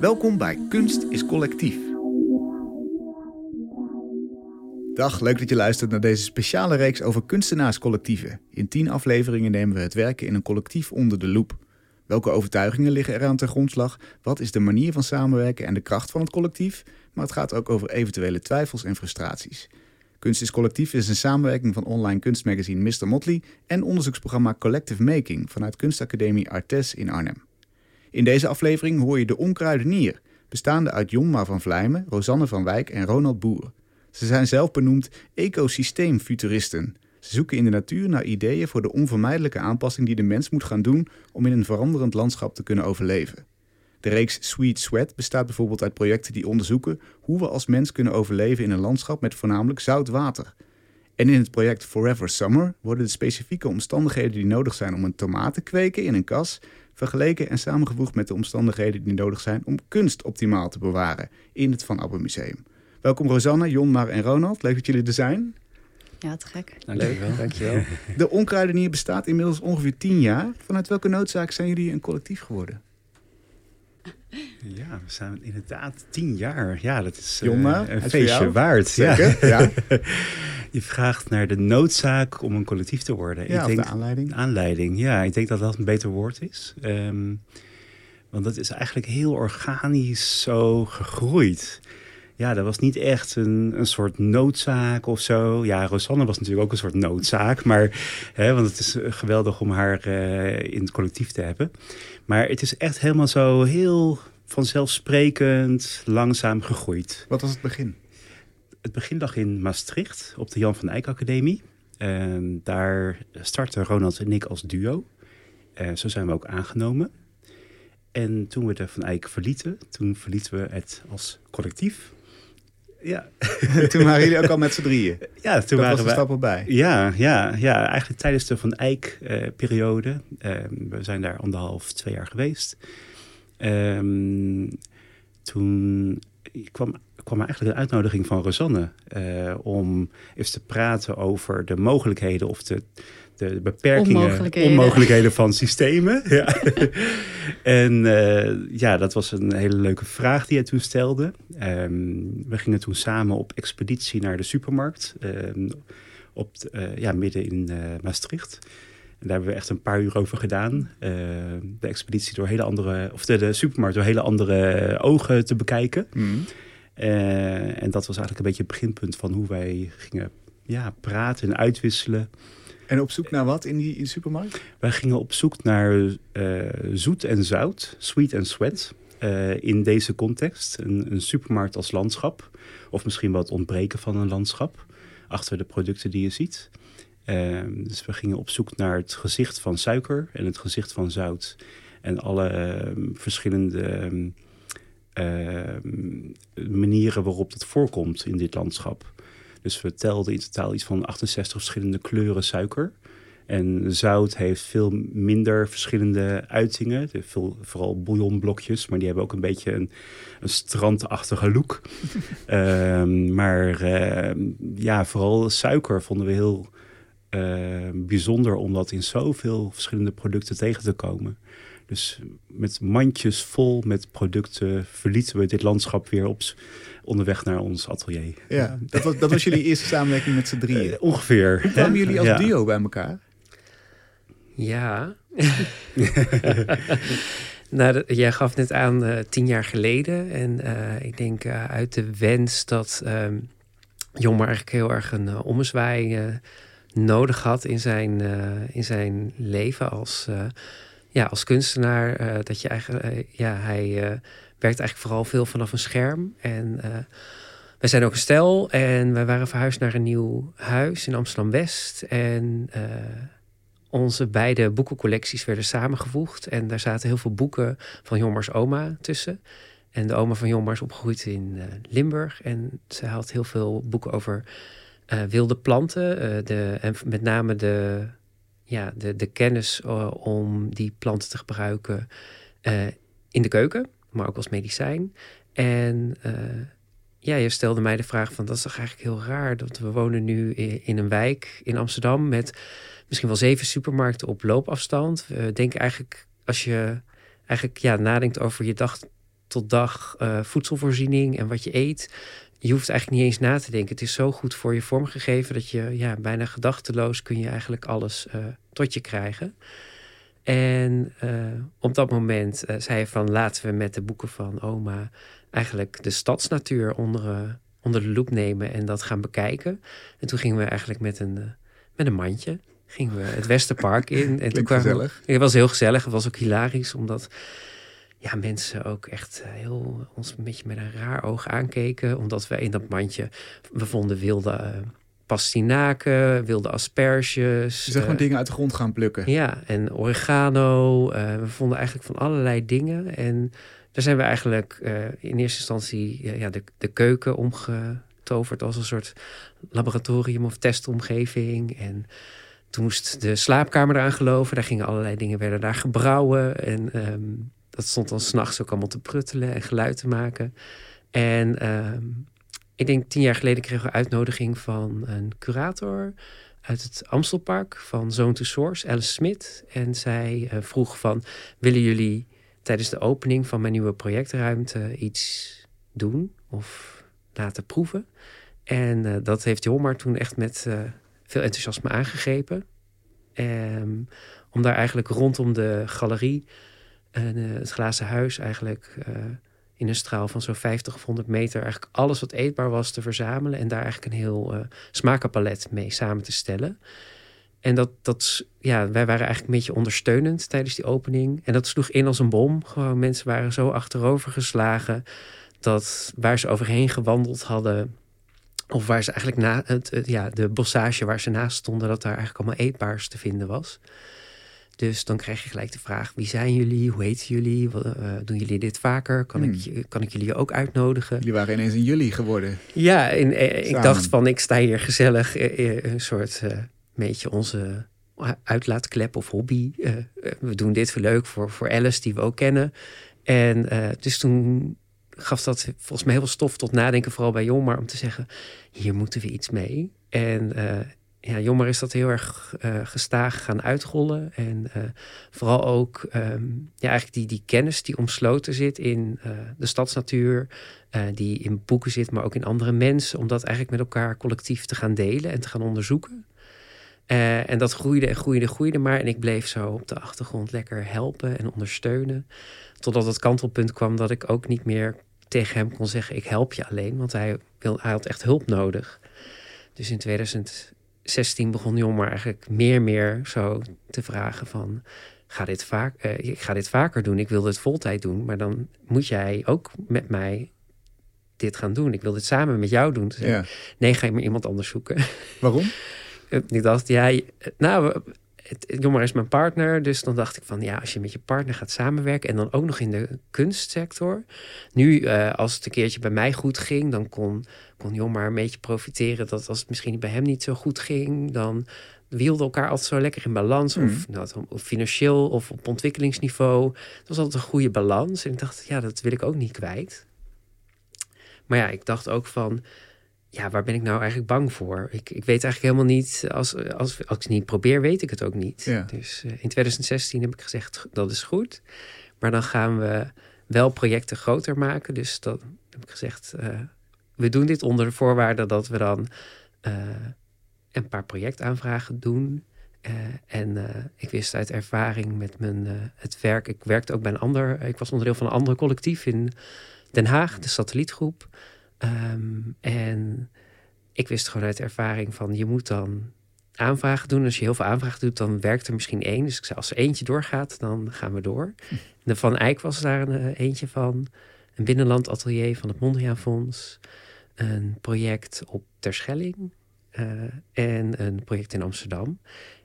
Welkom bij Kunst is Collectief. Dag, leuk dat je luistert naar deze speciale reeks over kunstenaarscollectieven. In tien afleveringen nemen we het werken in een collectief onder de loep. Welke overtuigingen liggen eraan ten grondslag? Wat is de manier van samenwerken en de kracht van het collectief? Maar het gaat ook over eventuele twijfels en frustraties. Kunst is Collectief is een samenwerking van online kunstmagazine Mr. Motley en onderzoeksprogramma Collective Making vanuit Kunstacademie Artes in Arnhem. In deze aflevering hoor je de onkruidenier, bestaande uit Jonma van Vlijmen, Rosanne van Wijk en Ronald Boer. Ze zijn zelf benoemd ecosysteemfuturisten. Ze zoeken in de natuur naar ideeën voor de onvermijdelijke aanpassing die de mens moet gaan doen om in een veranderend landschap te kunnen overleven. De reeks Sweet Sweat bestaat bijvoorbeeld uit projecten die onderzoeken hoe we als mens kunnen overleven in een landschap met voornamelijk zout water. En in het project Forever Summer worden de specifieke omstandigheden die nodig zijn om een tomaat te kweken in een kas vergeleken en samengevoegd met de omstandigheden die nodig zijn om kunst optimaal te bewaren in het Van Abbe Museum. Welkom Rosanne, Jon, Mar en Ronald. Leuk dat jullie er zijn. Ja, te gek. Dankjewel. Dankjewel. De Onkruidenier bestaat inmiddels ongeveer tien jaar. Vanuit welke noodzaak zijn jullie een collectief geworden? Ja, we zijn inderdaad tien jaar. Ja, dat is uh, een feestje waard. Zeker, ja. ja. Je vraagt naar de noodzaak om een collectief te worden. Ja, ik denk, de aanleiding. Aanleiding, ja. Ik denk dat dat een beter woord is. Um, want dat is eigenlijk heel organisch zo gegroeid. Ja, dat was niet echt een, een soort noodzaak of zo. Ja, Rosanne was natuurlijk ook een soort noodzaak. Maar, hè, want het is geweldig om haar uh, in het collectief te hebben. Maar het is echt helemaal zo heel vanzelfsprekend, langzaam gegroeid. Wat was het begin? Het begin lag in Maastricht op de Jan van Eyck Academie. Daar startten Ronald en ik als duo. En zo zijn we ook aangenomen. En toen we de Van Eyck verlieten, toen verlieten we het als collectief. Ja. toen waren jullie ook al met z'n drieën? Ja, toen dat waren was we... stap erbij. Ja, ja, ja, eigenlijk tijdens de Van Eyck-periode. Uh, we zijn daar anderhalf, twee jaar geweest. Um, toen kwam, kwam eigenlijk een uitnodiging van Rosanne... Uh, om eens te praten over de mogelijkheden of de, de beperkingen, onmogelijkheden, onmogelijkheden van systemen. ja. en uh, ja, dat was een hele leuke vraag die hij toen stelde. Um, we gingen toen samen op expeditie naar de supermarkt, um, op de, uh, ja, midden in uh, Maastricht. En daar hebben we echt een paar uur over gedaan. de expeditie door hele andere, of de, de, supermarkt door hele andere ogen te bekijken. Mm. en dat was eigenlijk een beetje het beginpunt van hoe wij gingen ja, praten en uitwisselen. En op zoek naar wat in die supermarkt? Wij gingen op zoek naar uh, zoet en zout, sweet and sweat. Uh, in deze context. Een, een, supermarkt als landschap. Of misschien wat ontbreken van een landschap. Achter de producten die je ziet. Uh, dus we gingen op zoek naar het gezicht van suiker en het gezicht van zout. En alle verschillende manieren waarop dat voorkomt in dit landschap. Dus we telden in totaal iets van 68 verschillende kleuren suiker. En zout heeft veel minder verschillende uitingen. Veel, vooral bouillonblokjes, maar die hebben ook een beetje een, een strandachtige look. um, maar uh, ja, vooral suiker vonden we heel uh, bijzonder om dat in zoveel verschillende producten tegen te komen. Dus met mandjes vol met producten verlieten we dit landschap weer op onderweg naar ons atelier. Ja, dat was, dat was jullie eerste samenwerking met z'n drieën? Uh, ongeveer. Hoe kwamen jullie als ja. duo bij elkaar? Ja. nou, jij gaf net aan uh, tien jaar geleden. En uh, ik denk uh, uit de wens dat um, Jon eigenlijk heel erg een ommezwaai nodig had in zijn, in zijn leven als, ja, als kunstenaar. dat je eigenlijk, ja, hij werkt eigenlijk vooral veel vanaf een scherm. En wij zijn ook een stel en wij waren verhuisd naar een nieuw huis in Amsterdam-West. En onze beide boekencollecties werden samengevoegd. En daar zaten heel veel boeken van Jommers oma tussen. En de oma van Jommer is opgegroeid in uh, Limburg. En ze had heel veel boeken over wilde planten. De, en met name de, ja, de, de kennis om die planten te gebruiken in de keuken. Maar ook als medicijn. En ja, je stelde mij de vraag van... dat is toch eigenlijk heel raar... dat we wonen nu in, een wijk in Amsterdam... met misschien wel zeven supermarkten op loopafstand. Denk eigenlijk, als je eigenlijk ja, nadenkt over je dag tot dag uh, voedselvoorziening en wat je eet. Je hoeft eigenlijk niet eens na te denken. Het is zo goed voor je vormgegeven dat je ja, bijna gedachteloos kun je eigenlijk alles uh, tot je krijgen. En uh, op dat moment zei hij van laten we met de boeken van oma eigenlijk de stadsnatuur onder, onder de loep nemen en dat gaan bekijken. En toen gingen we eigenlijk met een, met een mandje gingen we het Westerpark in. En toen kwamen gezellig. Het was heel gezellig. Het was ook hilarisch, omdat ja, mensen ook echt eh, heel ons een beetje met een raar oog aankeken. Omdat we in dat mandje, we vonden wilde uh, pastinaken, wilde asperges. Je zag gewoon dingen uit de grond gaan plukken. Ja, en oregano. we vonden eigenlijk van allerlei dingen. En daar zijn we eigenlijk in eerste instantie ja, de, de keuken omgetoverd als een soort laboratorium of testomgeving. En toen moest de slaapkamer eraan geloven. Daar gingen allerlei dingen, werden daar gebrouwen. En ehm, dat stond dan s'nachts ook allemaal te pruttelen en geluid te maken. En ehm, ik denk tien jaar geleden kregen we uitnodiging van een curator uit het Amstelpark van Zone to Source, Alice Smit. En zij uh, vroeg van, willen jullie tijdens de opening van mijn nieuwe projectruimte iets doen of laten proeven? En uh, dat heeft Jomar toen echt met uh, veel enthousiasme aangegrepen. Um, om daar eigenlijk rondom de galerie en het glazen huis eigenlijk in een straal van zo'n 50 of 100 meter eigenlijk alles wat eetbaar was te verzamelen en daar eigenlijk een heel uh, smakenpalet mee samen te stellen. En dat, dat, ja, wij waren eigenlijk een beetje ondersteunend tijdens die opening. En dat sloeg in als een bom. Gewoon mensen waren zo achterover geslagen dat waar ze overheen gewandeld hadden, of waar ze eigenlijk na het, ja, de bossage waar ze naast stonden, dat daar eigenlijk allemaal eetbaars te vinden was. Dus dan krijg je gelijk de vraag: wie zijn jullie? Hoe heten jullie? Uh, doen jullie dit vaker? Kan, ik, hmm. kan ik jullie ook uitnodigen? Jullie waren ineens een jullie geworden. Ja, en, eh, ik dacht van: ik sta hier gezellig, eh, een soort uh, beetje onze uitlaatklep of hobby. we doen dit voor leuk voor, voor Alice, die we ook kennen. En dus toen gaf dat volgens mij heel veel stof tot nadenken, vooral bij Jomar, om te zeggen: hier moeten we iets mee. En ja, Jommer is dat heel erg uh, gestaag gaan uitrollen. En uh, vooral ook um, ja, eigenlijk die, die kennis die omsloten zit in uh, de stadsnatuur, die in boeken zit, maar ook in andere mensen, om dat eigenlijk met elkaar collectief te gaan delen en te gaan onderzoeken. en dat groeide en groeide en groeide maar. En ik bleef zo op de achtergrond lekker helpen en ondersteunen. Totdat het kantelpunt kwam dat ik ook niet meer tegen hem kon zeggen: Ik help je alleen. Want hij, wil, hij had echt hulp nodig. Dus in 2000. 16 begon Jon eigenlijk meer meer zo te vragen van... Ga dit vaak, uh, ik ga dit vaker doen, ik wil dit voltijd doen... maar dan moet jij ook met mij dit gaan doen. Ik wil dit samen met jou doen. ja. Nee, ga je maar iemand anders zoeken. Waarom? ik dacht, ja, nou, Jomar is mijn partner. Dus dan dacht ik van ja, als je met je partner gaat samenwerken en dan ook nog in de kunstsector. Nu, uh, als het een keertje bij mij goed ging, dan kon, kon Jomar een beetje profiteren dat als het misschien bij hem niet zo goed ging, dan wielden elkaar altijd zo lekker in balans. Of, mm. nou, of financieel of op ontwikkelingsniveau. Het was altijd een goede balans. En ik dacht, ja, dat wil ik ook niet kwijt. Maar ja, ik dacht ook van ja, waar ben ik nou eigenlijk bang voor? Ik, ik weet eigenlijk helemaal niet, als, als, als ik het niet probeer, weet ik het ook niet. Dus uh, in 2016 heb ik gezegd, dat is goed. Maar dan gaan we wel projecten groter maken. Dus dan heb ik gezegd, uh, we doen dit onder de voorwaarde dat we dan uh, een paar projectaanvragen doen. en ik wist uit ervaring met mijn, het werk, ik werkte ook bij een ander, ik was onderdeel van een ander collectief in Den Haag, de satellietgroep. Um, en ik wist gewoon uit ervaring van je moet dan aanvragen doen. Als je heel veel aanvragen doet, dan werkt er misschien één. Dus ik zei, als er eentje doorgaat, dan gaan we door. De Van Eyck was daar een, eh, eentje van. Een binnenland atelier van het Mondriaan Fonds. Een project op Terschelling. Uh, en een project in Amsterdam.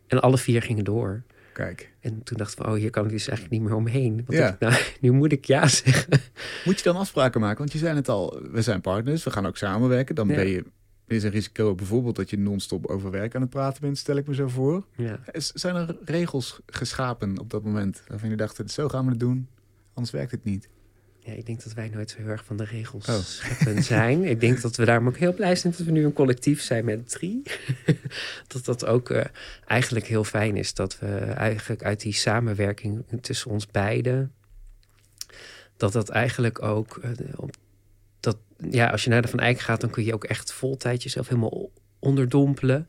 En alle vier gingen door. Kijk. En toen dacht ik van, oh, hier kan ik dus eigenlijk niet meer omheen. Ja. nou, nu moet ik ja zeggen. Moet je dan afspraken maken? Want je zei het al, we zijn partners, we gaan ook samenwerken. Dan ben je, is een risico bijvoorbeeld dat je non-stop over werk aan het praten bent, stel ik me zo voor. Ja. Zijn er regels geschapen op dat moment waarvan je dacht, zo gaan we het doen, anders werkt het niet? Ja, ik denk dat wij nooit zo heel erg van de regels oh. zijn. ik denk dat we daarom ook heel blij zijn dat we nu een collectief zijn met drie. dat dat ook uh, eigenlijk heel fijn is. Dat we eigenlijk uit die samenwerking tussen ons beiden... dat dat eigenlijk ook. dat, ja, als je naar de Van Eyck gaat, dan kun je ook echt vol tijd jezelf helemaal onderdompelen.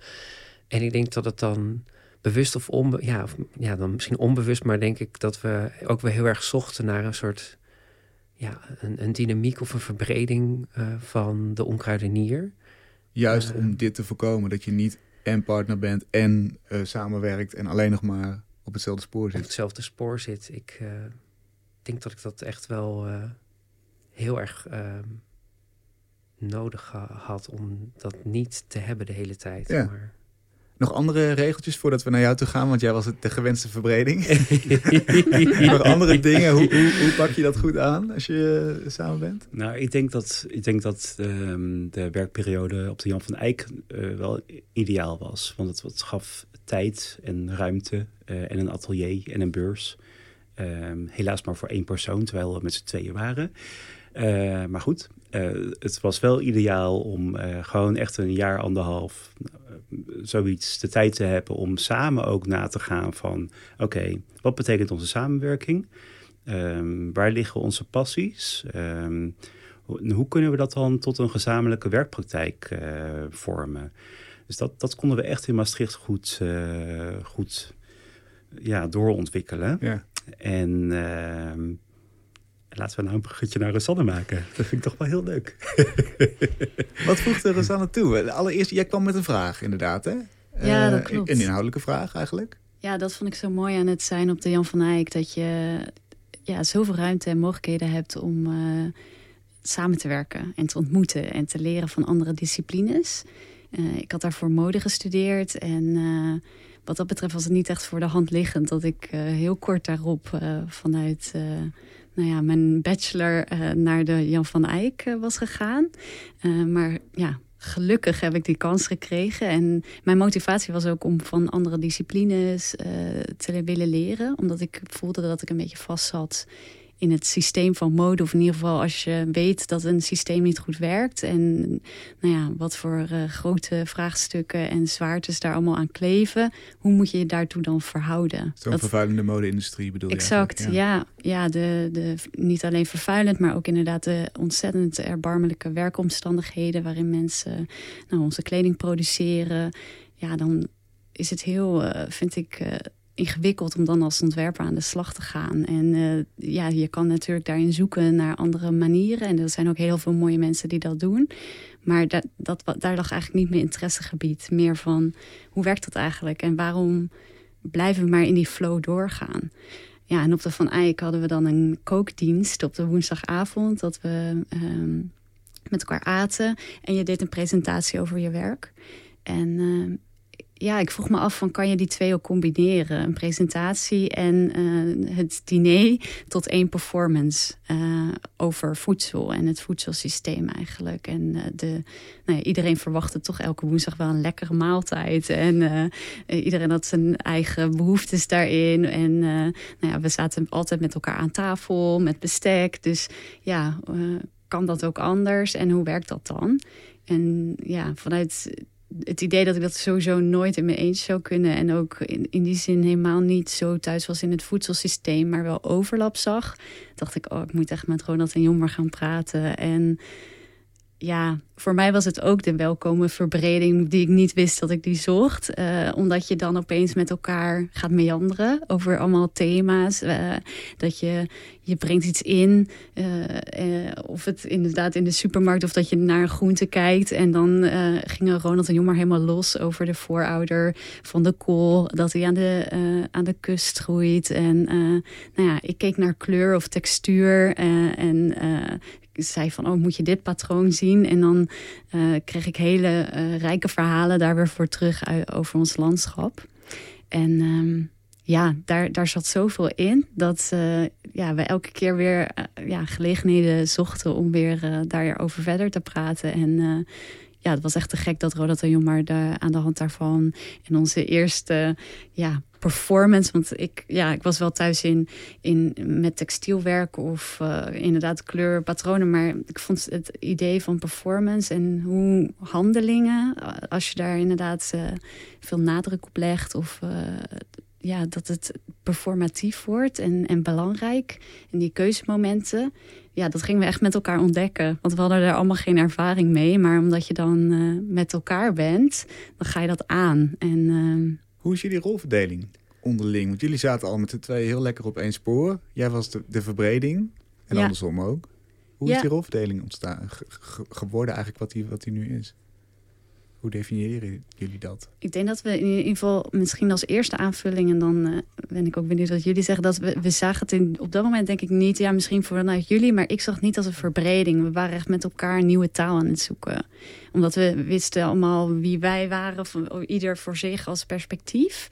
En ik denk dat het dan bewust of onbe ja, of, ja, dan misschien onbewust, maar denk ik dat we ook wel heel erg zochten naar een soort ja, een, een dynamiek of een verbreding uh, van de onkruidenier. Juist uh, om dit te voorkomen, dat je niet en partner bent en uh, samenwerkt en alleen nog maar op hetzelfde spoor zit. Op hetzelfde spoor zit. Ik denk dat ik dat echt wel heel erg ehm, nodig had om dat niet te hebben de hele tijd. Ja. Maar... Nog andere regeltjes voordat we naar jou toe gaan? Want jij was het de gewenste verbreding. Nog andere dingen? Hoe, hoe, hoe, pak je dat goed aan als je uh, samen bent? Nou, ik denk dat, ik denk dat um, de werkperiode op de Jan van Eyck uh, wel ideaal was. Want het, het gaf tijd en ruimte uh, en een atelier en een beurs. Um, helaas maar voor één persoon, terwijl we met z'n tweeën waren. maar goed, het was wel ideaal om gewoon echt een jaar, anderhalf zoiets de tijd te hebben om samen ook na te gaan van oké, wat betekent onze samenwerking? Um, waar liggen onze passies? Um, hoe, hoe, kunnen we dat dan tot een gezamenlijke werkpraktijk uh, vormen? Dus dat, dat konden we echt in Maastricht goed, uh, goed ja, doorontwikkelen. Ja. En uh, laten we nou een bruggetje naar Rosanne maken. Dat vind ik toch wel heel leuk. Wat voegde Rosanne toe? Allereerst, jij kwam met een vraag inderdaad, hè? Ja, dat klopt. Een inhoudelijke vraag eigenlijk. Ja, dat vond ik zo mooi aan het zijn op de Jan van Eyck. Dat je ja, zoveel ruimte en mogelijkheden hebt om uh, samen te werken en te ontmoeten en te leren van andere disciplines. Uh, ik had daarvoor mode gestudeerd en uh, wat dat betreft was het niet echt voor de hand liggend dat ik heel kort daarop vanuit nou ja, mijn bachelor naar de Jan van Eyck was gegaan. maar ja, gelukkig heb ik die kans gekregen. En mijn motivatie was ook om van andere disciplines uh, te willen leren. Omdat ik voelde dat ik een beetje vast zat in het systeem van mode. Of in ieder geval als je weet dat een systeem niet goed werkt. En nou ja, wat voor uh, grote vraagstukken en zwaartes daar allemaal aan kleven. Hoe moet je je daartoe dan verhouden? Zo'n dat... vervuilende mode-industrie bedoel je Exact, ja. ja. Ja, de, de, niet alleen vervuilend, maar ook inderdaad de ontzettend erbarmelijke werkomstandigheden. Waarin mensen nou, onze kleding produceren. Ja, dan is het heel, uh, vind ik... Uh, ingewikkeld om dan als ontwerper aan de slag te gaan. En uh, ja, je kan natuurlijk daarin zoeken naar andere manieren. En er zijn ook heel veel mooie mensen die dat doen. Maar dat, dat, daar lag eigenlijk niet meer interessegebied. Meer van, hoe werkt dat eigenlijk? En waarom blijven we maar in die flow doorgaan? Ja, en op de Van Eyck hadden we dan een kookdienst op de woensdagavond. Dat we um, met elkaar aten. En je deed een presentatie over je werk. En uh, ja, ik vroeg me af van kan je die twee ook combineren? Een presentatie en uh, het diner tot één performance uh, over voedsel en het voedselsysteem eigenlijk. En uh, de, nou ja, iedereen verwachtte toch elke woensdag wel een lekkere maaltijd. En iedereen had zijn eigen behoeftes daarin. En nou ja, we zaten altijd met elkaar aan tafel, met bestek. Dus ja, kan dat ook anders? En hoe werkt dat dan? En ja, vanuit het idee dat ik dat sowieso nooit in mijn eentje zou kunnen. En ook in, in die zin helemaal niet zo thuis was in het voedselsysteem, maar wel overlap zag. Dacht ik, oh, ik moet echt met Ronald en Jommer gaan praten. En ja, voor mij was het ook de welkome verbreding die ik niet wist dat ik die zocht. Uh, omdat je dan opeens met elkaar gaat meanderen over allemaal thema's. Uh, dat je, je brengt iets in. Uh, of het inderdaad in de supermarkt of dat je naar een groente kijkt. En dan gingen Ronald en Jong maar helemaal los over de voorouder van de kool. Dat hij aan de, aan de kust groeit. En nou ja, ik keek naar kleur of textuur. en zei van, oh, moet je dit patroon zien? En dan uh, kreeg ik hele uh, rijke verhalen daar weer voor terug over ons landschap. En um, ja, daar, daar zat zoveel in dat uh, ja, we elke keer weer ja, gelegenheden zochten om weer daarover verder te praten. En ja, het was echt te gek dat Rodat en Jong de, aan de hand daarvan in onze eerste ja, performance. Want ik, ja, ik was wel thuis in, in met textielwerk of uh, inderdaad kleurpatronen. Maar ik vond het idee van performance en hoe handelingen, als je daar inderdaad uh, veel nadruk op legt of ja, dat het performatief wordt en, en belangrijk. En die keuzemomenten, ja, dat gingen we echt met elkaar ontdekken. Want we hadden er allemaal geen ervaring mee. Maar omdat je dan uh, met elkaar bent, dan ga je dat aan. En, uh, Hoe is jullie rolverdeling onderling? Want jullie zaten al met de twee heel lekker op één spoor. Jij was de, de verbreding en ja. andersom ook. Hoe ja. is die rolverdeling ontstaan, geworden eigenlijk wat die, wat die nu is? Hoe definiëren jullie dat? Ik denk dat we in ieder geval misschien als eerste aanvulling... en dan uh, ben ik ook benieuwd wat jullie zeggen... dat we, we zagen het in, op dat moment denk ik niet... ja, misschien vanuit jullie, maar ik zag het niet als een verbreding. We waren echt met elkaar nieuwe taal aan het zoeken. Omdat we wisten allemaal wie wij waren... Van, ieder voor zich als perspectief.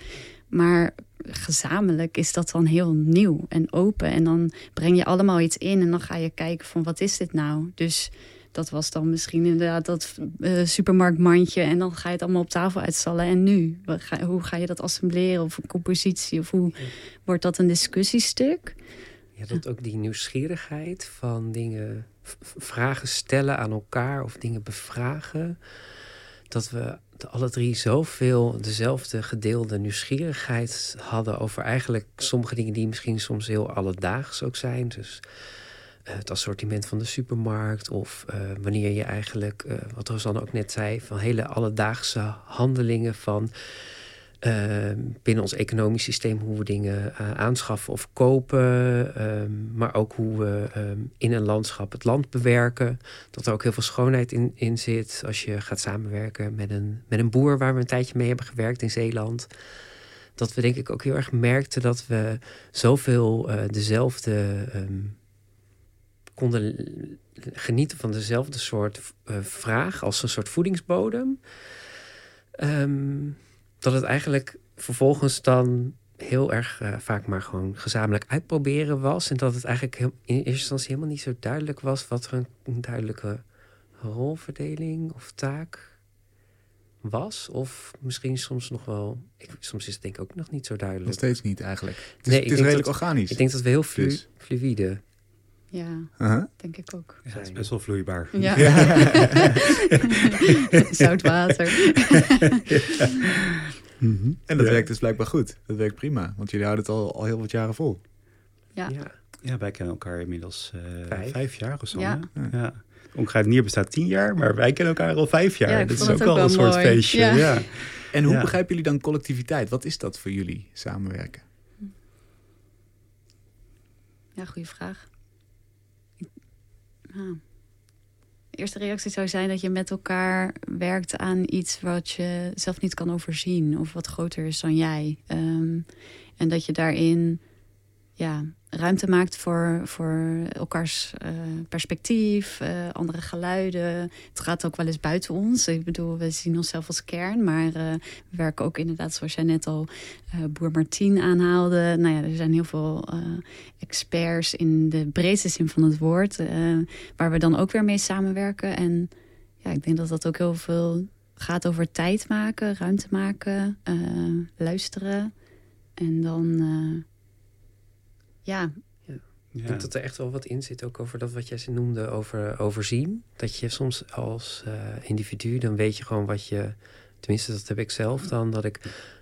Maar gezamenlijk is dat dan heel nieuw en open. En dan breng je allemaal iets in en dan ga je kijken van wat is dit nou? Dus dat was dan misschien inderdaad dat uh, supermarktmandje. En dan ga je het allemaal op tafel uitstallen. En nu? Ga, hoe ga je dat assembleren? Of een compositie? Of hoe wordt dat een discussiestuk? Ja, dat ook die nieuwsgierigheid van dingen, vragen stellen aan elkaar of dingen bevragen. Dat we alle drie zoveel dezelfde gedeelde nieuwsgierigheid hadden over eigenlijk sommige dingen die misschien soms heel alledaags ook zijn. Dus het assortiment van de supermarkt of uh, wanneer je eigenlijk, uh, wat Rosanne ook net zei, van hele alledaagse handelingen van binnen ons economisch systeem, hoe we dingen aanschaffen of kopen, maar ook hoe we in een landschap het land bewerken. Dat er ook heel veel schoonheid in, in zit als je gaat samenwerken met een, met een boer waar we een tijdje mee hebben gewerkt in Zeeland dat we denk ik ook heel erg merkten dat we zoveel dezelfde konden genieten van dezelfde soort uh, vraag als een soort voedingsbodem. Um, dat het eigenlijk vervolgens dan heel erg uh, vaak maar gewoon gezamenlijk uitproberen was. En dat het eigenlijk heel, in eerste instantie helemaal niet zo duidelijk was wat er een, een duidelijke rolverdeling of taak was. Of misschien soms nog wel. Ik, soms is het denk ik ook nog niet zo duidelijk. Nog steeds niet eigenlijk. Het is, nee, het is redelijk dat, organisch. Ik denk dat we heel flu, dus. fluïde ja, uh -huh. denk ik ook. Ja, het is best wel vloeibaar. Ja. Zout water. mm -hmm. En dat ja. werkt dus blijkbaar goed. Dat werkt prima, want jullie houden het al, al heel wat jaren vol. Ja. ja. Ja, wij kennen elkaar inmiddels uh, vijf. vijf. jaar of zo. Ja. ja. Onkruid bestaat tien jaar, maar wij kennen elkaar al vijf jaar. Ja, dat is ook, ook wel een soort mooi. feestje. Ja. Ja. En hoe begrijpen jullie dan collectiviteit? Wat is dat voor jullie, samenwerken? Ja, goede vraag. Ah. De eerste reactie zou zijn dat je met elkaar werkt aan iets wat je zelf niet kan overzien of wat groter is dan jij. Um, en dat je daarin ja, ruimte maakt voor, voor elkaars uh, perspectief, uh, andere geluiden. Het gaat ook wel eens buiten ons. Ik bedoel, we zien onszelf als kern, maar uh, we werken ook inderdaad, zoals jij net al Boer Martien aanhaalde. Nou ja, er zijn heel veel experts in de breedste zin van het woord, waar we dan ook weer mee samenwerken. En ja, ik denk dat dat ook heel veel gaat over tijd maken, ruimte maken, luisteren. En dan ja. ja. Ik denk dat er echt wel wat in zit, ook over dat wat jij noemde over overzien. Dat je soms als uh, individu, dan weet je gewoon wat je, tenminste dat heb ik zelf dan, dat ik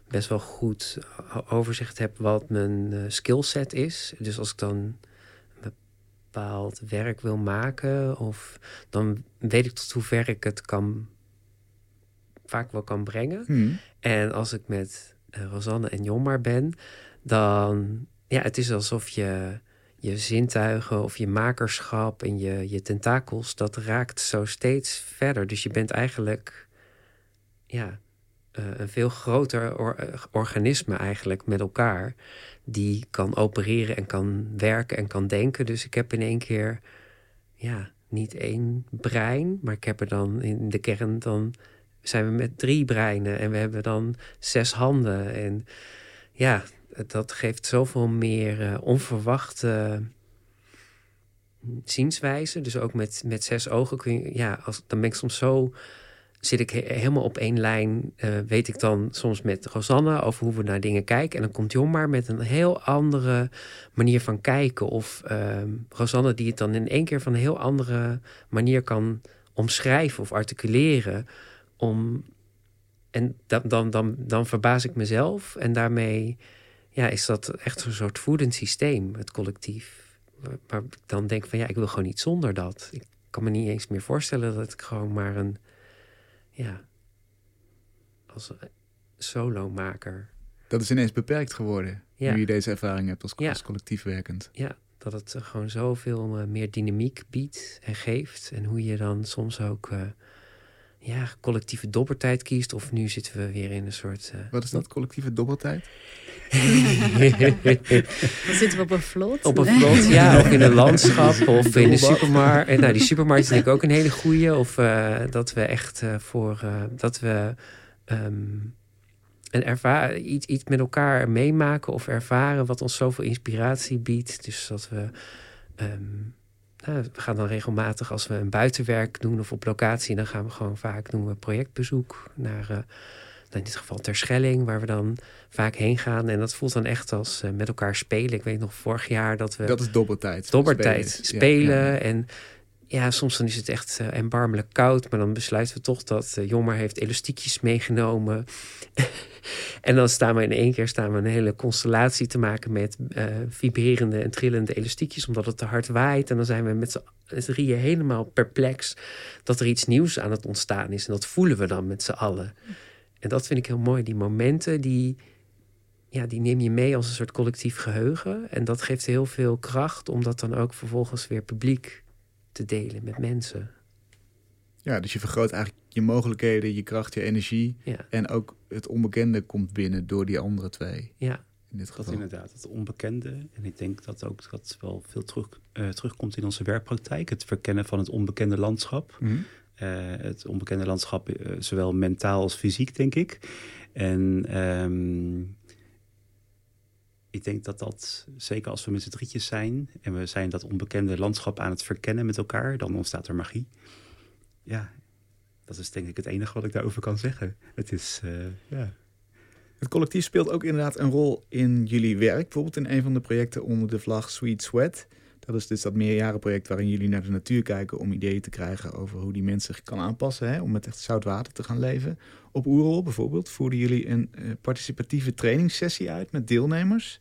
best wel goed overzicht heb wat mijn uh, skillset is. Dus als ik dan een bepaald werk wil maken, of dan weet ik tot hoever ik het kan, vaak wel kan brengen. Hmm. En als ik met uh, Rosanne en Jomar ben, dan ja, het is alsof je je zintuigen of je makerschap en je, je tentakels, dat raakt zo steeds verder. Dus je bent eigenlijk ja, uh, een veel groter or organisme eigenlijk met elkaar. Die kan opereren en kan werken en kan denken. Dus ik heb in één keer ja, niet één brein, maar ik heb er dan in de kern dan zijn we met drie breinen en we hebben dan zes handen. En ja, dat geeft zoveel meer uh, onverwachte zienswijze. Dus ook met, met zes ogen kun je, ja, als, dan ben ik soms zo, zit ik he helemaal op één lijn, uh, weet ik dan soms met Rosanne over hoe we naar dingen kijken. En dan komt Jon maar met een heel andere manier van kijken. Of uh, Rosanne die het dan in één keer van een heel andere manier kan omschrijven of articuleren. Om, en dan, dan, dan, dan verbaas ik mezelf en daarmee ja, is dat echt een soort voedend systeem, het collectief. Maar ik dan denk van ja, ik wil gewoon niet zonder dat. Ik kan me niet eens meer voorstellen dat ik gewoon maar een, ja, als solomaker. Dat is ineens beperkt geworden, Ja. nu je deze ervaring hebt als, Ja. als collectief werkend. Ja, dat het gewoon zoveel eh, meer dynamiek biedt en geeft. En hoe je dan soms ook eh, ja, collectieve dobbertijd kiest. Of nu zitten we weer in een soort. eh, Wat is dat, collectieve dobbeltijd? Dan zitten we op een vlot. Op een vlot, ja, of in een landschap, of in de supermarkt. En nou, die supermarkt is denk ik ook een hele goeie. Of eh, dat we echt eh, voor eh, dat we ehm, een erva iets, iets met elkaar meemaken of ervaren wat ons zoveel inspiratie biedt. Dus dat we. ehm, nou, we gaan dan regelmatig als we een buitenwerk doen of op locatie, dan gaan we gewoon vaak doen we projectbezoek naar. eh, nou, in dit geval Terschelling, waar we dan vaak heen gaan. En dat voelt dan echt als eh, met elkaar spelen. Ik weet nog vorig jaar dat we Dat is dobbeltijd. dobbertijd Spelen. spelen. Ja, ja. En ja, soms dan is het echt eh, erbarmelijk koud. Maar dan besluiten we toch dat uh, Jommer heeft elastiekjes meegenomen. en dan staan we in één keer staan we een hele constellatie te maken met eh, vibrerende en trillende elastiekjes. Omdat het te hard waait. En dan zijn we met z'n drieën helemaal perplex dat er iets nieuws aan het ontstaan is. En dat voelen we dan met z'n allen. En dat vind ik heel mooi. Die momenten die ja, die neem je mee als een soort collectief geheugen. En dat geeft heel veel kracht om dat dan ook vervolgens weer publiek te delen met mensen. Ja, dus je vergroot eigenlijk je mogelijkheden, je kracht, je energie. Ja, En ook het onbekende komt binnen door die andere twee. ja, In dit Dat geval. inderdaad, het onbekende. En ik denk dat ook dat wel veel terug, eh, terugkomt in onze werkpraktijk. Het verkennen van het onbekende landschap. Mhm. Eh, het onbekende landschap, eh, zowel mentaal als fysiek, denk ik. En ehm, ik denk dat dat, zeker als we met z'n drietjes zijn... en we zijn dat onbekende landschap aan het verkennen met elkaar... dan ontstaat er magie. Ja, dat is denk ik het enige wat ik daarover kan zeggen. Het is, eh, ja... Het collectief speelt ook inderdaad een rol in jullie werk. Bijvoorbeeld in een van de projecten onder de vlag Sweet Sweat. Dat is dus dat meerjarenproject waarin jullie naar de natuur kijken om ideeën te krijgen over hoe die mens zich kan aanpassen hè, om met echt zout water te gaan leven. Op Oerol bijvoorbeeld voerden jullie een eh, participatieve trainingssessie uit met deelnemers.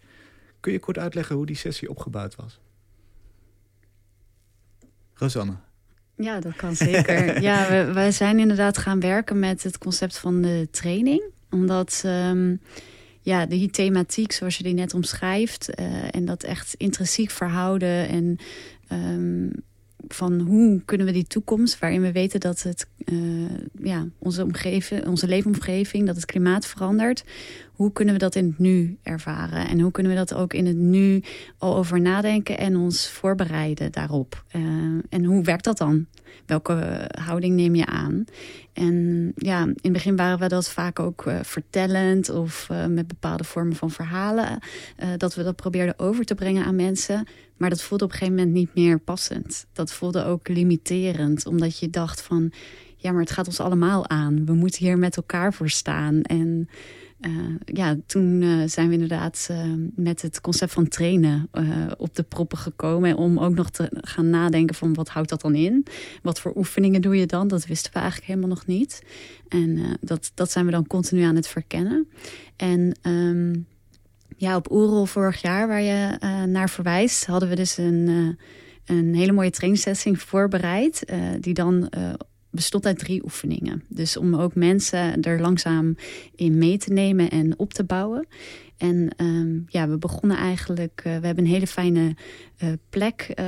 Kun je kort uitleggen hoe die sessie opgebouwd was? Rosanne. Ja, dat kan zeker. ja, we, we zijn inderdaad gaan werken met het concept van de training. Omdat ehm, ja, die thematiek, zoals je die net omschrijft, eh, en dat echt intrinsiek verhouden en ehm, van hoe kunnen we die toekomst, waarin we weten dat het, eh, ja, onze, omgeving, onze leefomgeving, dat het klimaat verandert, hoe kunnen we dat in het nu ervaren? En hoe kunnen we dat ook in het nu al over nadenken en ons voorbereiden daarop? Uh, en hoe werkt dat dan? Welke houding neem je aan? En ja, in het begin waren we dat vaak ook uh, vertellend of uh, met bepaalde vormen van verhalen. Uh, dat we dat probeerden over te brengen aan mensen. Maar dat voelde op een gegeven moment niet meer passend. Dat voelde ook limiterend, omdat je dacht van... ja, maar het gaat ons allemaal aan. We moeten hier met elkaar voor staan. En uh, ja, toen uh, zijn we inderdaad uh, met het concept van trainen op de proppen gekomen. Om ook nog te gaan nadenken van wat houdt dat dan in? Wat voor oefeningen doe je dan? Dat wisten we eigenlijk helemaal nog niet. En dat, dat zijn we dan continu aan het verkennen. En um, ja, op Oerol vorig jaar, waar je naar verwijst, hadden we dus een, een hele mooie trainingssessie voorbereid. die dan bestond uit drie oefeningen. Dus om ook mensen er langzaam in mee te nemen en op te bouwen. En um, ja, we begonnen eigenlijk... Uh, we hebben een hele fijne uh, plek uh,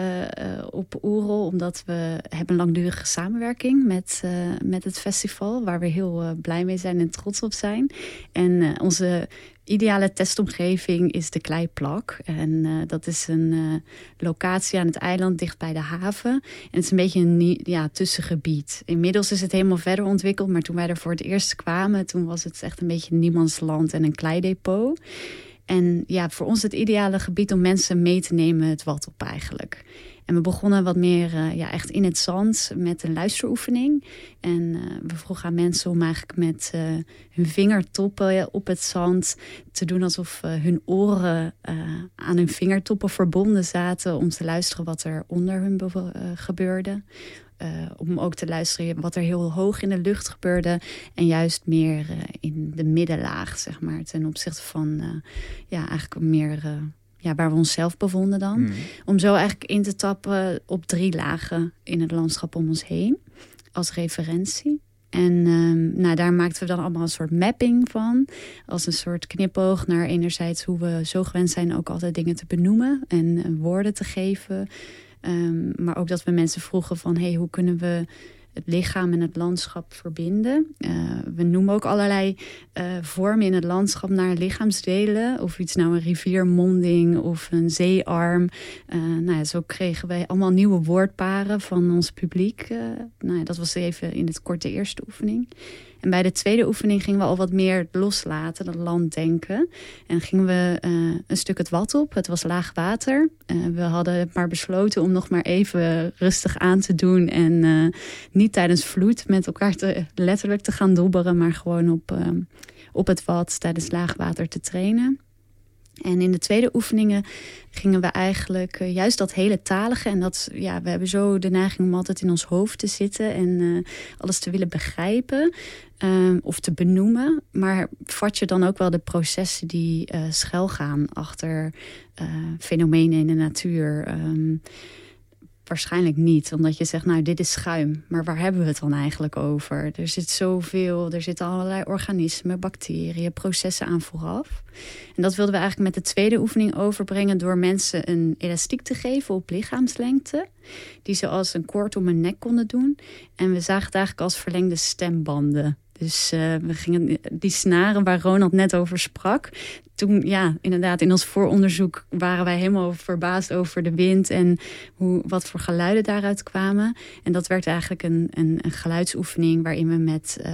op Oerol... omdat we hebben een langdurige samenwerking met, met het festival... waar we heel blij mee zijn en trots op zijn. En onze ideale testomgeving is de Kleiplak. En dat is een locatie aan het eiland dicht bij de haven. En het is een beetje een ja, tussengebied. Inmiddels is het helemaal verder ontwikkeld. Maar toen wij er voor het eerst kwamen... toen was het echt een beetje niemands land en een kleidepot. En ja, voor ons het ideale gebied om mensen mee te nemen het wat op eigenlijk. En we begonnen wat meer uh, ja, echt in het zand met een luisteroefening. En uh, we vroegen aan mensen om eigenlijk met uh, hun vingertoppen op het zand te doen alsof hun oren aan hun vingertoppen verbonden zaten om te luisteren wat er onder hun gebeurde. Om ook te luisteren wat er heel hoog in de lucht gebeurde. En juist meer in de middenlaag, zeg maar. Ten opzichte van ja, eigenlijk meer ja, waar we onszelf bevonden dan. Hmm. Om zo eigenlijk in te tappen op drie lagen in het landschap om ons heen. Als referentie. En um, nou, daar maakten we dan allemaal een soort mapping van. Als een soort knipoog naar enerzijds hoe we zo gewend zijn ook altijd dingen te benoemen en woorden te geven. Um, maar ook dat we mensen vroegen van hey, hoe kunnen we het lichaam en het landschap verbinden. Uh, we noemen ook allerlei uh, vormen in het landschap naar lichaamsdelen. Of iets nou een riviermonding of een zeearm. Uh, nou ja, zo kregen wij allemaal nieuwe woordparen van ons publiek. nou ja, dat was even in het korte eerste oefening. En bij de tweede oefening gingen we al wat meer loslaten, dat landdenken. En gingen we uh, een stuk het wat op. Het was laag water. Uh, we hadden maar besloten om nog maar even rustig aan te doen. En uh, niet tijdens vloed met elkaar te, letterlijk te gaan dobberen. Maar gewoon op, op het wat tijdens laag water te trainen. En in de tweede oefeningen gingen we eigenlijk uh, juist dat hele talige. En dat, ja, we hebben zo de neiging om altijd in ons hoofd te zitten en uh, alles te willen begrijpen uh, of te benoemen. Maar vat je dan ook wel de processen die schuilgaan achter fenomenen in de natuur? Um, Waarschijnlijk niet, omdat je zegt, nou, dit is schuim. Maar waar hebben we het dan eigenlijk over? Er zit zoveel, er zitten allerlei organismen, bacteriën, processen aan vooraf. En dat wilden we eigenlijk met de tweede oefening overbrengen... door mensen een elastiek te geven op lichaamslengte. Die ze als een koord om hun nek konden doen. En we zagen het eigenlijk als verlengde stembanden. Dus uh, we gingen die snaren waar Ronald net over sprak. Toen, ja, inderdaad, in ons vooronderzoek waren wij helemaal verbaasd over de wind en hoe, wat voor geluiden daaruit kwamen. En dat werd eigenlijk een, een, een geluidsoefening waarin we met, uh,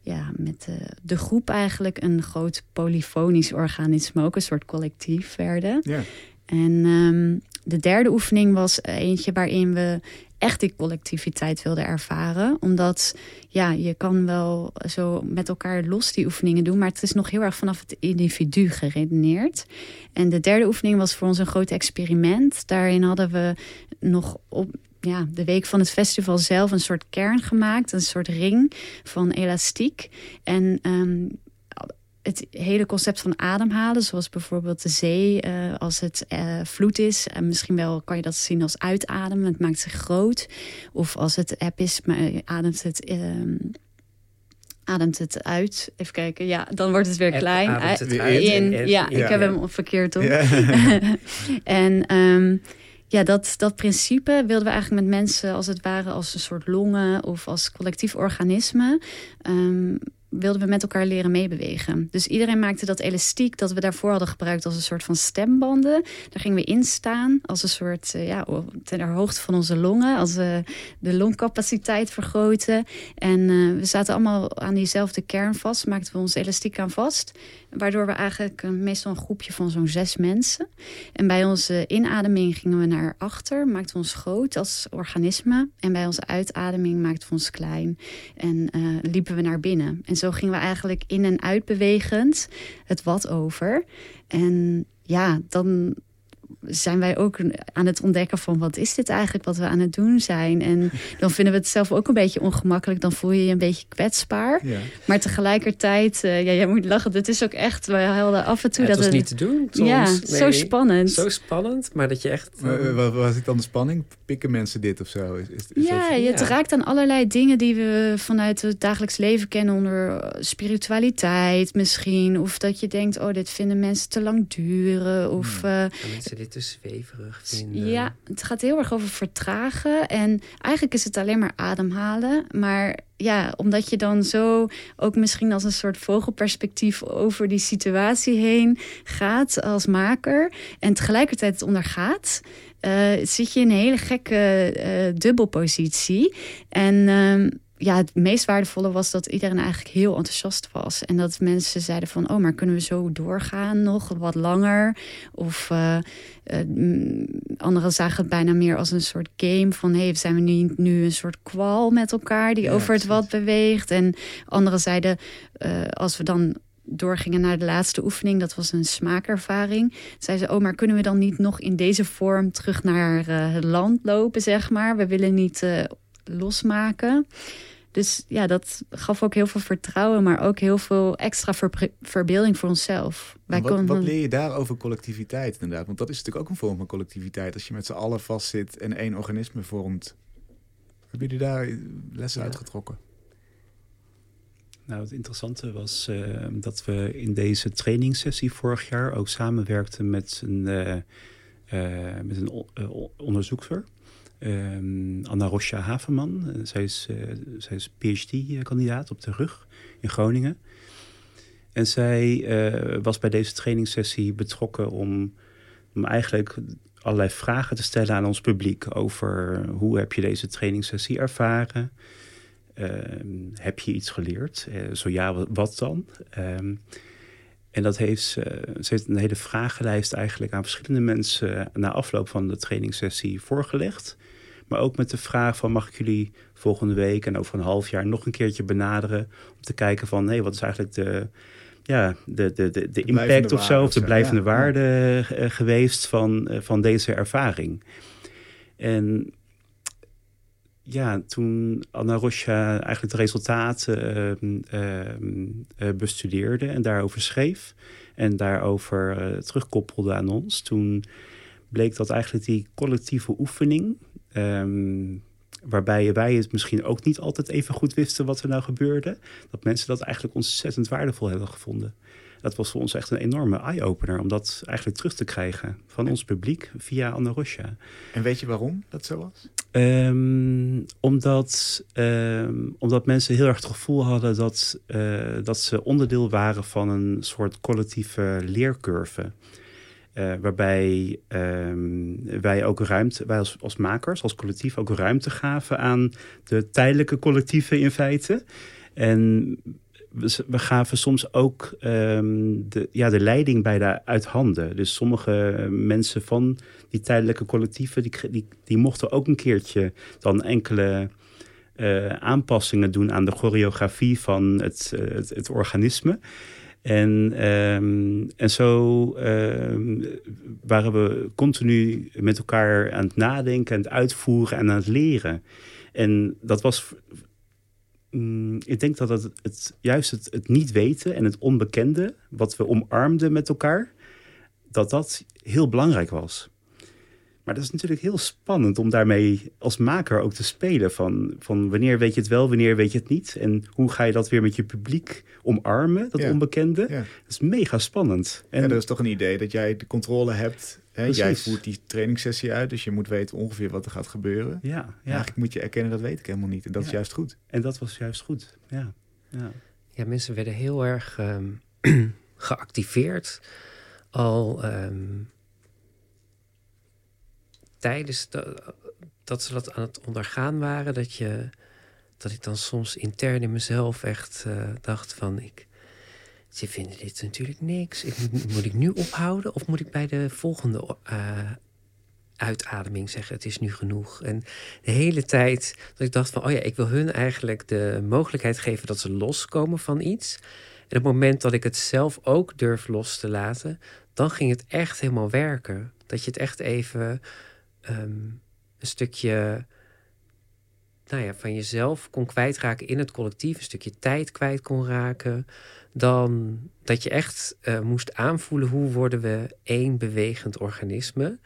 ja, met uh, de groep eigenlijk een groot polyfonisch organisme, ook een soort collectief werden. Ja. En um, de derde oefening was eentje waarin we echt die collectiviteit wilde ervaren. Omdat ja, je kan wel zo met elkaar los die oefeningen doen, maar het is nog heel erg vanaf het individu geredeneerd. En de derde oefening was voor ons een groot experiment. Daarin hadden we nog op ja, de week van het festival zelf een soort kern gemaakt. Een soort ring van elastiek. En um, het hele concept van ademhalen, zoals bijvoorbeeld de zee uh, als het uh, vloed is. En misschien wel kan je dat zien als uitademen, het maakt zich groot. Of als het app is, maar ademt het... Uh, ademt het uit. Even kijken. Ja, dan wordt het weer klein. Het in. ja, ja, ik heb hem verkeerd op. Ja. en um, ja, dat, dat principe wilden we eigenlijk met mensen als het ware als een soort longen of als collectief organisme. Um, wilden we met elkaar leren meebewegen. Dus iedereen maakte dat elastiek dat we daarvoor hadden gebruikt als een soort van stembanden. Daar gingen we in staan als een soort, uh, ja, ten hoogte van onze longen, als we de longcapaciteit vergroten. En uh, we zaten allemaal aan diezelfde kern vast, maakten we ons elastiek aan vast. Waardoor we eigenlijk uh, meestal een groepje van zo'n zes mensen. En bij onze inademing gingen we naar achter, maakten we ons groot als organisme. En bij onze uitademing maakten we ons klein en liepen we naar binnen. En zo gingen we eigenlijk in en uit bewegend het wat over. En ja, dan zijn wij ook aan het ontdekken van wat is dit eigenlijk wat we aan het doen zijn. En dan vinden we het zelf ook een beetje ongemakkelijk. Dan voel je je een beetje kwetsbaar. Ja. Maar tegelijkertijd, uh, ja, jij moet lachen. Het is ook echt, we hadden af en toe dat het... was niet te doen soms. Ja, zo spannend. Zo spannend, maar dat je echt... Uh, wat was het dan de spanning? Pikken mensen dit of zo? Is, is, ja, je ja. raakt aan allerlei dingen die we vanuit het dagelijks leven kennen. Onder spiritualiteit misschien. Of dat je denkt, oh, dit vinden mensen te lang duren. Of... Uh, mensen dit te vinden. Ja, het gaat heel erg over vertragen. En eigenlijk is het alleen maar ademhalen. Maar ja, omdat je dan zo ook misschien als een soort vogelperspectief over die situatie heen gaat als maker. En tegelijkertijd het ondergaat. Uh, zit je in een hele gekke uh, dubbelpositie. En... Uh, ja, het meest waardevolle was dat iedereen eigenlijk heel enthousiast was. En dat mensen zeiden van, oh, maar kunnen we zo doorgaan nog wat langer? Of uh, uh, anderen zagen het bijna meer als een soort game van, hey, zijn we nu, nu een soort kwal met elkaar die over het wat beweegt? En anderen zeiden, uh, als we dan doorgingen naar de laatste oefening, dat was een smaakervaring. Zeiden ze, oh, maar kunnen we dan niet nog in deze vorm terug naar het land lopen, zeg maar? We willen niet losmaken. Dus ja, dat gaf ook heel veel vertrouwen, maar ook heel veel extra verbeelding voor onszelf. Wij wat, wat leer je daar over collectiviteit inderdaad? Want dat is natuurlijk ook een vorm van collectiviteit. Als je met z'n allen vastzit en één organisme vormt. Hebben jullie daar lessen uitgetrokken? Nou, het interessante was uh, dat we in deze trainingssessie vorig jaar ook samenwerkten met een, uh, uh, met een onderzoeker Um, Anna Rocha Havenman, eh, zij is, uh, zij is PhD-kandidaat op de rug in Groningen. En zij uh, was bij deze trainingssessie betrokken om, om eigenlijk allerlei vragen te stellen aan ons publiek over hoe heb je deze trainingssessie ervaren? Ehm, heb je iets geleerd? zo ja, wat dan? Um, en dat heeft ze heeft een hele vragenlijst eigenlijk aan verschillende mensen na afloop van de trainingssessie voorgelegd. Maar ook met de vraag van mag ik jullie volgende week en over een half jaar nog een keertje benaderen. Om te kijken van nee, wat is eigenlijk de, ja, de, de, de, de impact of zo, of de blijvende waarde uh, geweest van, uh, van deze ervaring. En ja, toen Anna Rocha eigenlijk de resultaten uh, bestudeerde en daarover schreef en daarover terugkoppelde aan ons, toen bleek dat eigenlijk die collectieve oefening, Um, waarbij wij het misschien ook niet altijd even goed wisten wat er nou gebeurde. Dat mensen dat eigenlijk ontzettend waardevol hebben gevonden. Dat was voor ons echt een enorme eye-opener om dat eigenlijk terug te krijgen van ons publiek via Anna Rocha. En weet je waarom dat zo was? Um, omdat, um, omdat mensen heel erg het gevoel hadden dat, uh, dat ze onderdeel waren van een soort collectieve leercurve. Uh, waarbij um, wij ook ruimte, wij als, als makers, als collectief ook ruimte gaven aan de tijdelijke collectieven in feite. En we, gaven soms ook um, de, ja, de leiding bij de uit handen. Dus sommige mensen van die tijdelijke collectieven, die, die, mochten ook een keertje dan enkele uh, aanpassingen doen aan de choreografie van het, het organisme. En, um, en zo um, waren we continu met elkaar aan het nadenken, aan het uitvoeren en aan het leren. En dat was. Um, ik denk dat het, het juist het, het niet weten en het onbekende, wat we omarmden met elkaar, dat dat heel belangrijk was. Maar dat is natuurlijk heel spannend om daarmee als maker ook te spelen. Van, van wanneer weet je het wel, wanneer weet je het niet. En hoe ga je dat weer met je publiek omarmen, dat onbekende. Dat is mega spannend. En ja, dat is toch een idee dat jij de controle hebt. Hè? Jij voert die trainingssessie uit, dus je moet weten ongeveer wat er gaat gebeuren. Ja, ja. Eigenlijk moet je erkennen, dat weet ik helemaal niet. En dat is juist goed. En dat was juist goed, ja. Ja, ja mensen werden heel erg um, geactiveerd. Al... Um, tijdens dat ze dat aan het ondergaan waren, dat, je, dat ik dan soms intern in mezelf echt uh, dacht van ik. Ze vinden dit natuurlijk niks. Ik, moet ik nu ophouden of moet ik bij de volgende uh, uitademing zeggen: het is nu genoeg? En de hele tijd dat ik dacht van, oh ja, ik wil hun eigenlijk de mogelijkheid geven dat ze loskomen van iets. En op het moment dat ik het zelf ook durf los te laten, dan ging het echt helemaal werken. Dat je het echt even um, een stukje nou ja, van jezelf kon kwijtraken in het collectief, een stukje tijd kwijt kon raken, dan dat je echt uh, moest aanvoelen hoe worden we één bewegend organisme.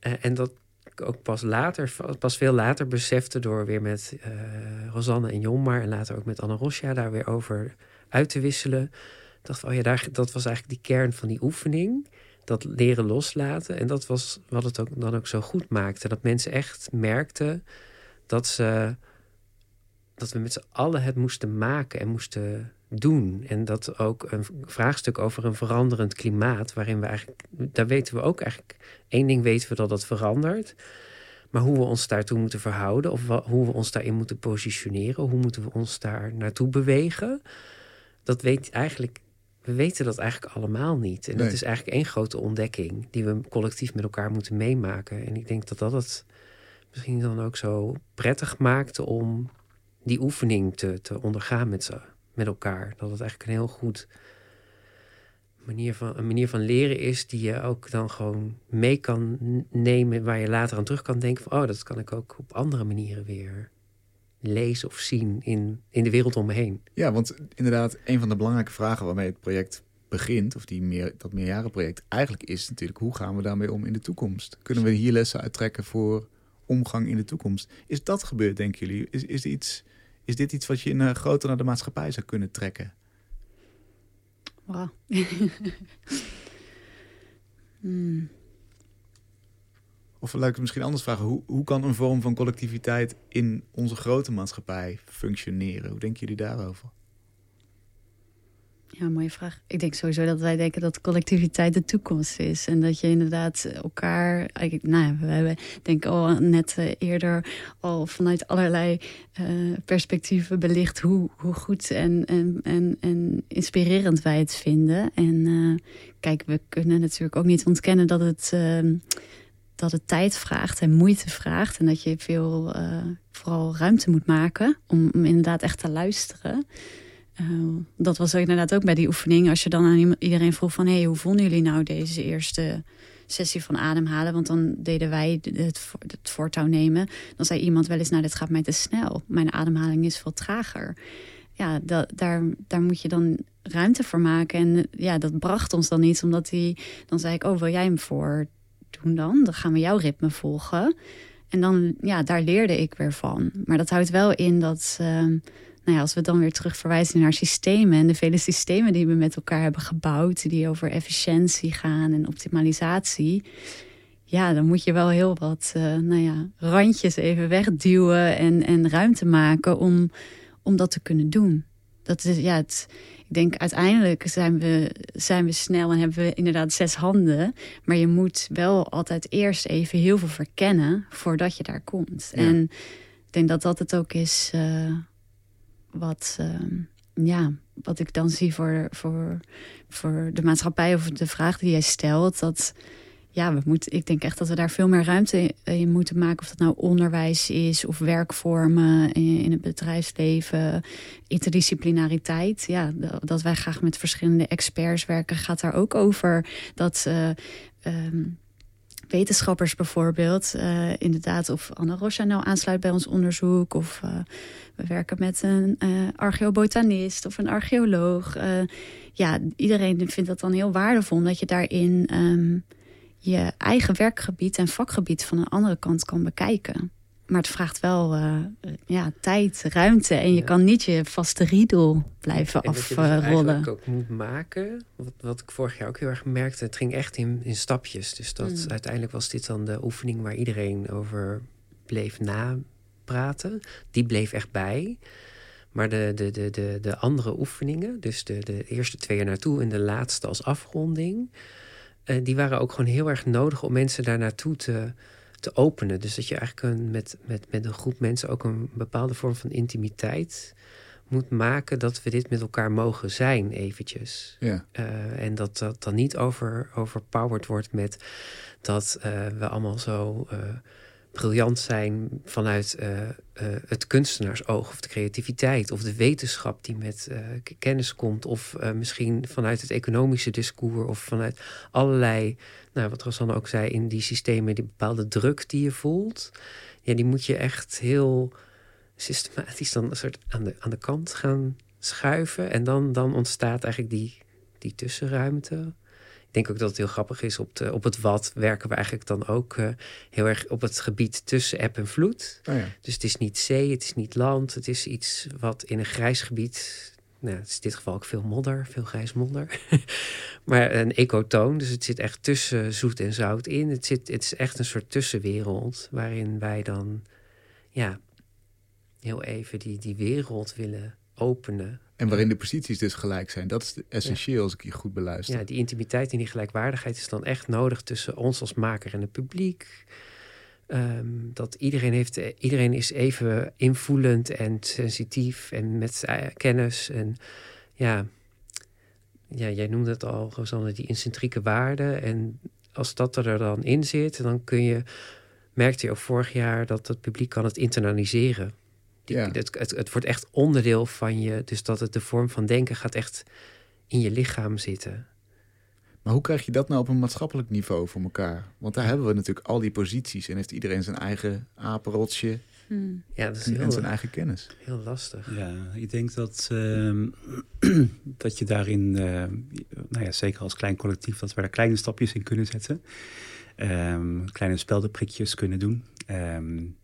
Uh, en dat ik ook pas later, pas veel later besefte door weer met uh, Rosanne en Jommar en later ook met Anna Rosja daar weer over uit te wisselen. Ik dacht oh ja, daar, dat was eigenlijk die kern van die oefening dat leren loslaten. En dat was wat het ook, dan ook zo goed maakte. Dat mensen echt merkten dat, ze, dat we met z'n allen het moesten maken en moesten doen. En dat ook een vraagstuk over een veranderend klimaat, waarin we eigenlijk, daar weten we ook eigenlijk, één ding weten we dat dat verandert. Maar hoe we ons daartoe moeten verhouden, of hoe we ons daarin moeten positioneren, hoe moeten we ons daar naartoe bewegen, dat weet eigenlijk, we weten dat eigenlijk allemaal niet. En dat is eigenlijk één grote ontdekking die we collectief met elkaar moeten meemaken. En ik denk dat dat het misschien dan ook zo prettig maakte om die oefening te, te ondergaan met, ze, met elkaar. Dat het eigenlijk een heel goed manier van, een manier van leren is die je ook dan gewoon mee kan nemen, waar je later aan terug kan denken van, oh, dat kan ik ook op andere manieren weer lezen of zien in, in de wereld om me heen. Ja, want inderdaad, een van de belangrijke vragen waarmee het project begint, of die meer, dat meerjarenproject, eigenlijk is natuurlijk hoe gaan we daarmee om in de toekomst? Kunnen we hier lessen uittrekken voor omgang in de toekomst? Is dat gebeurd, denken jullie? Is, is, iets, is dit iets wat je in, uh, groter naar de maatschappij zou kunnen trekken? Wow. hmm. Of laat ik het misschien anders vragen. Hoe, hoe kan een vorm van collectiviteit in onze grote maatschappij functioneren? Hoe denken jullie daarover? Ja, mooie vraag. Ik denk sowieso dat wij denken dat collectiviteit de toekomst is. En dat je inderdaad elkaar. Nou ja, we hebben denk ik al net eh, eerder al vanuit allerlei uh, perspectieven belicht hoe, hoe goed en, en, en, en inspirerend wij het vinden. En uh, kijk, we kunnen natuurlijk ook niet ontkennen dat het. Uh, dat het tijd vraagt en moeite vraagt. En dat je veel, vooral ruimte moet maken om, inderdaad echt te luisteren. Uh, dat was inderdaad ook bij die oefening. Als je dan aan iedereen vroeg van... Hey, hoe vonden jullie nou deze eerste sessie van ademhalen? Want dan deden wij het, het voortouw nemen. Dan zei iemand wel eens... nou, dit gaat mij te snel. Mijn ademhaling is veel trager. Ja, dat, daar, daar moet je dan ruimte voor maken. En ja, dat bracht ons dan iets. Omdat hij... Dan zei ik, oh, wil jij hem voor doen dan? Dan gaan we jouw ritme volgen. En dan, ja, daar leerde ik weer van. Maar dat houdt wel in dat... Uh, nou ja, als we dan weer terug verwijzen naar systemen en de vele systemen die we met elkaar hebben gebouwd, die over efficiëntie gaan en optimalisatie. Ja, dan moet je wel heel wat uh, nou ja, randjes even wegduwen en, en ruimte maken om, om dat te kunnen doen. Dat is, ja, het, denk uiteindelijk zijn we, zijn we snel en hebben we inderdaad zes handen. Maar je moet wel altijd eerst even heel veel verkennen voordat je daar komt. En ik denk dat dat het ook is. Uh, wat, ehm, ja, wat ik dan zie voor, voor, voor de maatschappij of de vraag die jij stelt. Dat ja, we moeten, ik denk echt dat we daar veel meer ruimte in moeten maken. Of dat nou onderwijs is of werkvormen in, het bedrijfsleven, interdisciplinariteit. Ja, dat wij graag met verschillende experts werken, gaat daar ook over. Dat uh, um, wetenschappers bijvoorbeeld, uh, inderdaad, of Anne Rocha nou aansluit bij ons onderzoek, of uh, we werken met een archeobotanist of een archeoloog. ja, iedereen vindt dat dan heel waardevol, omdat je daarin um, je eigen werkgebied en vakgebied van een andere kant kan bekijken. Maar het vraagt wel uh, ja, tijd, ruimte. En je kan niet je vaste riedel blijven en afrollen. Dat je dus ook moet maken. Wat, wat ik vorig jaar ook heel erg merkte. Het ging echt in, in stapjes. Dus dat mm. uiteindelijk was dit dan de oefening waar iedereen over bleef napraten. Die bleef echt bij. Maar de, de, de, de, de andere oefeningen, dus de, de eerste twee jaar naartoe en de laatste als afronding, uh, die waren ook gewoon heel erg nodig om mensen daar naartoe te, te openen. Dus dat je eigenlijk een, met, met, met een groep mensen ook een bepaalde vorm van intimiteit moet maken dat we dit met elkaar mogen zijn eventjes. Ja. Uh, en dat dat dan niet over, overpowered wordt met dat uh, we allemaal zo uh, briljant zijn vanuit uh, uh, het kunstenaarsoog of de creativiteit of de wetenschap die met uh, kennis komt of misschien vanuit het economische discours of vanuit allerlei, nou wat Rosanne ook zei, in die systemen die bepaalde druk die je voelt, ja, die moet je echt heel systematisch dan een soort aan de, aan de kant gaan schuiven en dan, dan ontstaat eigenlijk die, die tussenruimte denk ook dat het heel grappig is. Op, de, op het wat werken we eigenlijk dan ook uh, heel erg op het gebied tussen eb en vloed. Oh ja. Dus het is niet zee, het is niet land. Het is iets wat in een grijs gebied. Nou, het is in dit geval ook veel modder, veel grijs modder. maar een ecotoon, dus het zit echt tussen zoet en zout in. Het, zit, het is echt een soort tussenwereld waarin wij dan, ja, heel even die, die wereld willen openen. En waarin de posities dus gelijk zijn. Dat is essentieel als ik je goed beluister. Ja, die intimiteit en die gelijkwaardigheid is dan echt nodig tussen ons als maker en het publiek. Ehm, dat iedereen, heeft, iedereen is even invoelend en sensitief en met kennis. En ja, ja, jij noemde het al, Rosanne, die incentrieke waarden. En als dat er dan in zit, dan kun je, merkte je ook vorig jaar dat het publiek kan het internaliseren. Die, ja. het, het, het wordt echt onderdeel van je. Dus dat het de vorm van denken gaat echt in je lichaam zitten. Maar hoe krijg je dat nou op een maatschappelijk niveau voor elkaar? Want daar hebben we natuurlijk al die posities en heeft iedereen zijn eigen apenrotsje hmm. ja, dat is en, heel, zijn eigen kennis. Heel lastig. Ja, ik denk dat, uh, dat je daarin, uh, nou ja, zeker als klein collectief, dat we daar kleine stapjes in kunnen zetten. Um, kleine speldenprikjes kunnen doen. Um,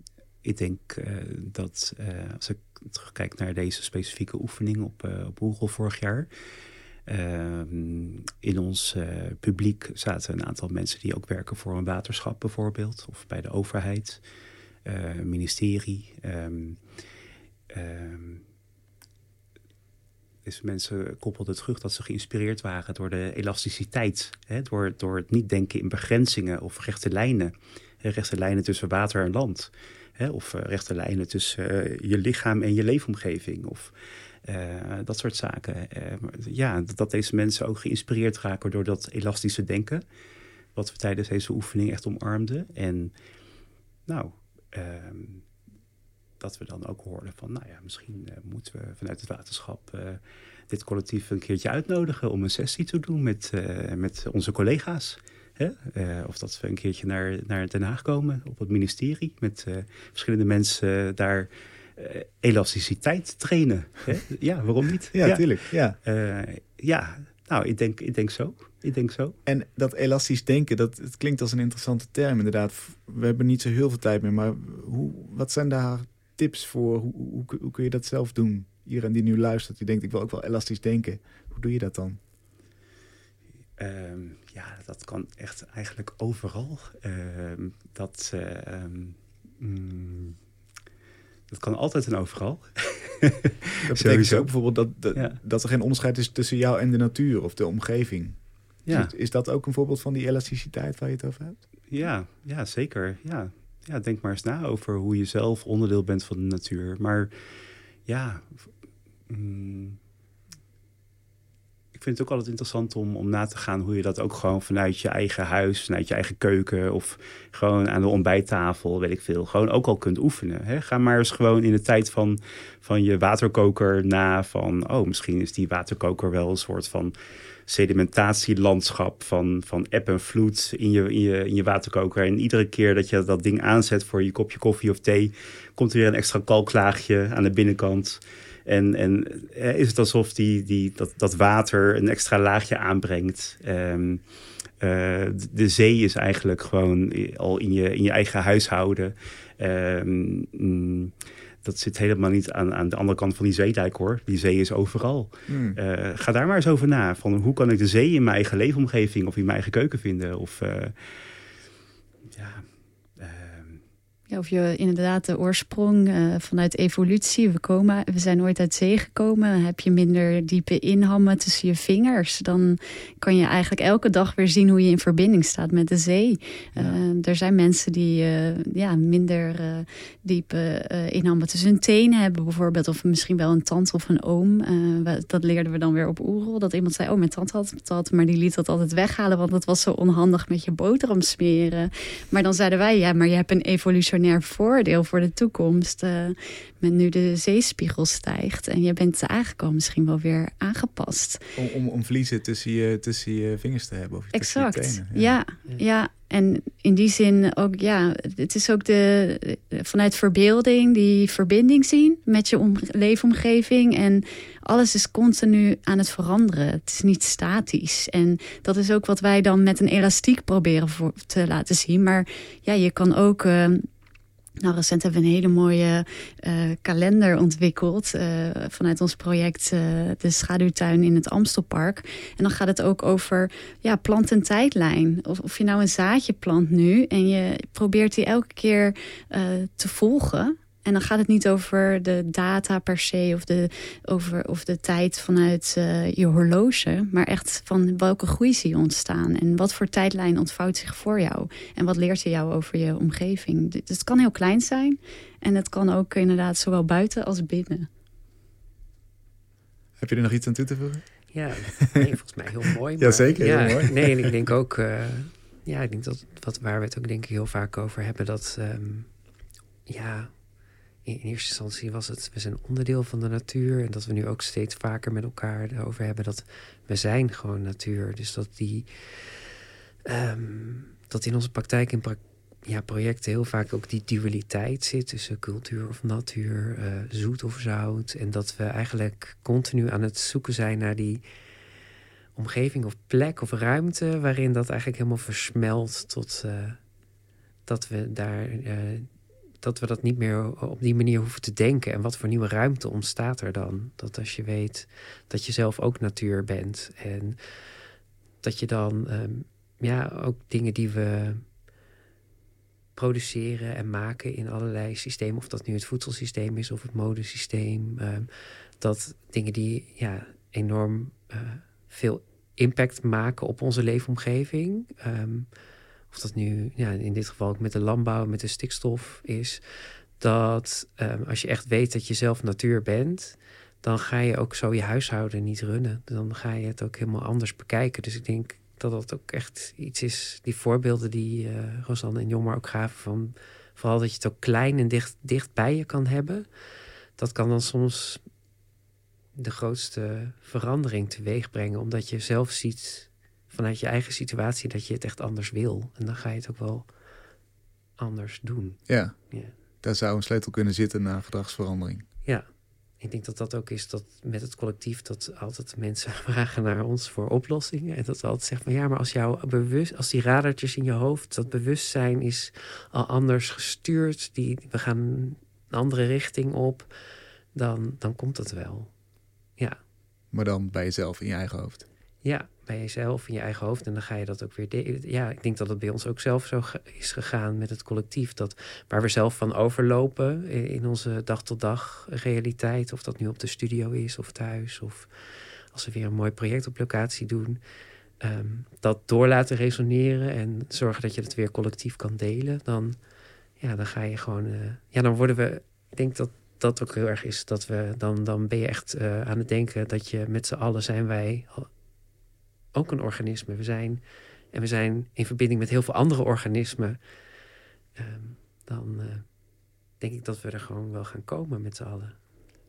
ik denk uh, dat als ik terugkijk naar deze specifieke oefening op, op Google vorig jaar Ehm, in ons uh, publiek zaten een aantal mensen die ook werken voor een waterschap bijvoorbeeld, of bij de overheid, uh, ministerie. Um, mensen koppelden terug dat ze geïnspireerd waren door de elasticiteit, hè, door, door het niet denken in begrenzingen of rechte lijnen, rechte lijnen tussen water en land. Hè, of uh, rechte lijnen tussen je lichaam en je leefomgeving. Of uh, dat soort zaken. Ja, dat deze mensen ook geïnspireerd raken door dat elastische denken. Wat we tijdens deze oefening echt omarmden. En nou, uh, dat we dan ook hoorden van, nou ja, misschien moeten we vanuit het waterschap dit collectief een keertje uitnodigen om een sessie te doen met, met onze collega's. Hè? of dat we een keertje naar, naar Den Haag komen op het ministerie met verschillende mensen daar uh, elasticiteit trainen. Hè? Ja, waarom niet? ja, natuurlijk. Ja. Uh, ja, nou, ik denk, ik denk zo. Ik denk zo. En dat elastisch denken, dat het klinkt als een interessante term inderdaad. We hebben niet zo heel veel tijd meer, maar hoe, wat zijn daar tips voor? Hoe, hoe, hoe kun je dat zelf doen? Iedereen die nu luistert, die denkt ik wil ook wel elastisch denken. Hoe doe je dat dan? Um, ja, dat kan echt eigenlijk overal. Uh, dat... Mm, dat kan altijd en overal. dat betekent ook bijvoorbeeld dat, dat, dat, er geen onderscheid is tussen jou en de natuur of de omgeving. Ja. Is, dat ook een voorbeeld van die elasticiteit waar je het over hebt? Ja, ja zeker. Ja. ja, denk maar eens na over hoe je zelf onderdeel bent van de natuur. Maar ja, mm, ik vind het ook altijd interessant om, om na te gaan hoe je dat ook gewoon vanuit je eigen huis, vanuit je eigen keuken of gewoon aan de ontbijttafel, weet ik veel, gewoon ook al kunt oefenen. Hè? Ga maar eens gewoon in de tijd van, van je waterkoker na van, oh, misschien is die waterkoker wel een soort van sedimentatielandschap van, van eb en vloed in je, in, je, in je waterkoker. En iedere keer dat je dat ding aanzet voor je kopje koffie of thee, komt er weer een extra kalklaagje aan de binnenkant. En, en eh, is het alsof die, die, dat, dat water een extra laagje aanbrengt. Um, uh, de zee is eigenlijk gewoon al in je, in je eigen huishouden. Um, dat zit helemaal niet aan, aan de andere kant van die zeedijk hoor. Die zee is overal. Hmm. Uh, ga daar maar eens over na. Van hoe kan ik de zee in mijn eigen leefomgeving of in mijn eigen keuken vinden? Of uh, ja, ja, of je inderdaad de oorsprong uh, vanuit evolutie. We, komen, we zijn nooit uit zee gekomen. Heb je minder diepe inhammen tussen je vingers. Dan kan je eigenlijk elke dag weer zien hoe je in verbinding staat met de zee. Uh, er zijn mensen die uh, ja, minder diepe inhammen tussen hun tenen hebben bijvoorbeeld. Of misschien wel een tante of een oom. dat leerden we dan weer op Oerol. Dat iemand zei, oh mijn tante had dat. Maar die liet dat altijd weghalen. Want het was zo onhandig met je boterham smeren. Maar dan zeiden wij, ja maar je hebt een evolutionaire voordeel voor de toekomst. Uh, met nu de zeespiegel stijgt. En je bent eigenlijk al misschien wel weer aangepast. Om, om, om vliezen tussen je, tussen je vingers te hebben. Of exact. Je ja. ja. ja, En in die zin ook, ja, het is ook de, vanuit verbeelding die verbinding zien met je om, leefomgeving. En alles is continu aan het veranderen. Het is niet statisch. En dat is ook wat wij dan met een elastiek proberen voor, te laten zien. Maar ja, je kan ook. Uh, nou, recent hebben we een hele mooie uh, kalender ontwikkeld uh, vanuit ons project uh, De Schaduwtuin in het Amstelpark. En dan gaat het ook over ja, plant- en tijdlijn. Of, of je nou een zaadje plant nu en je probeert die elke keer te volgen En dan gaat het niet over de data per se of de, over, of de tijd vanuit uh, je horloge. Maar echt van welke groei zie je ontstaan. En wat voor tijdlijn ontvouwt zich voor jou. En wat leert je jou over je omgeving. Dus het kan heel klein zijn. En het kan ook inderdaad zowel buiten als binnen. Heb je er nog iets aan toe te voegen? Ja, nee, volgens mij heel mooi. Maar, ja, heel mooi. Nee, en ik denk ook... Uh, ja, ik denk dat wat, waar we het ook denk ik heel vaak over hebben... dat um, ja, in, eerste instantie was het, we zijn onderdeel van de natuur. En dat we nu ook steeds vaker met elkaar over hebben dat we zijn gewoon natuur. Dus dat die um, dat in onze praktijk in ja, projecten heel vaak ook die dualiteit zit tussen cultuur of natuur, uh, zoet of zout. En dat we eigenlijk continu aan het zoeken zijn naar die omgeving of plek of ruimte waarin dat eigenlijk helemaal versmelt tot uh, dat we daar uh, dat we dat niet meer op die manier hoeven te denken. En wat voor nieuwe ruimte ontstaat er dan? Dat als je weet dat je zelf ook natuur bent. En dat je dan um, ja, ook dingen die we produceren en maken in allerlei systemen, of dat nu het voedselsysteem is of het modesysteem, um, dat dingen die ja, enorm uh, veel impact maken op onze leefomgeving. Um, of dat nu ja, in dit geval ook met de landbouw, met de stikstof is, dat um, als je echt weet dat je zelf natuur bent, dan ga je ook zo je huishouden niet runnen. Dan ga je het ook helemaal anders bekijken. Dus ik denk dat dat ook echt iets is, die voorbeelden die uh, Rosanne en Jommer ook gaven van vooral dat je het ook klein en dicht, dicht bij je kan hebben. Dat kan dan soms de grootste verandering teweeg brengen, omdat je zelf ziet vanuit je eigen situatie dat je het echt anders wil. En dan ga je het ook wel anders doen. Ja, ja. daar zou een sleutel kunnen zitten naar gedragsverandering. Ja, ik denk dat dat ook is dat met het collectief dat altijd mensen vragen naar ons voor oplossingen. En dat we altijd zeggen van ja, maar als jouw bewust, als die radertjes in je hoofd, dat bewustzijn is al anders gestuurd, die, we gaan een andere richting op, dan, dan komt het wel. Ja. Maar dan bij jezelf in je eigen hoofd. Ja, bij jezelf, in je eigen hoofd. En dan ga je dat ook weer delen. Ja, ik denk dat het bij ons ook zelf zo is gegaan met het collectief. Dat waar we zelf van overlopen in onze dag tot dag realiteit. Of dat nu op de studio is of thuis. Of als we weer een mooi project op locatie doen. Ehm, dat door laten resoneren en zorgen dat je het weer collectief kan delen. Dan, ja, dan ga je gewoon. Uh, ja, dan worden we. Ik denk dat dat ook heel erg is. Dat we dan, dan ben je echt uh, aan het denken dat je met z'n allen zijn wij ook een organisme. We zijn, en we zijn in verbinding met heel veel andere organismen. Um, dan uh, denk ik dat we er gewoon wel gaan komen met z'n allen.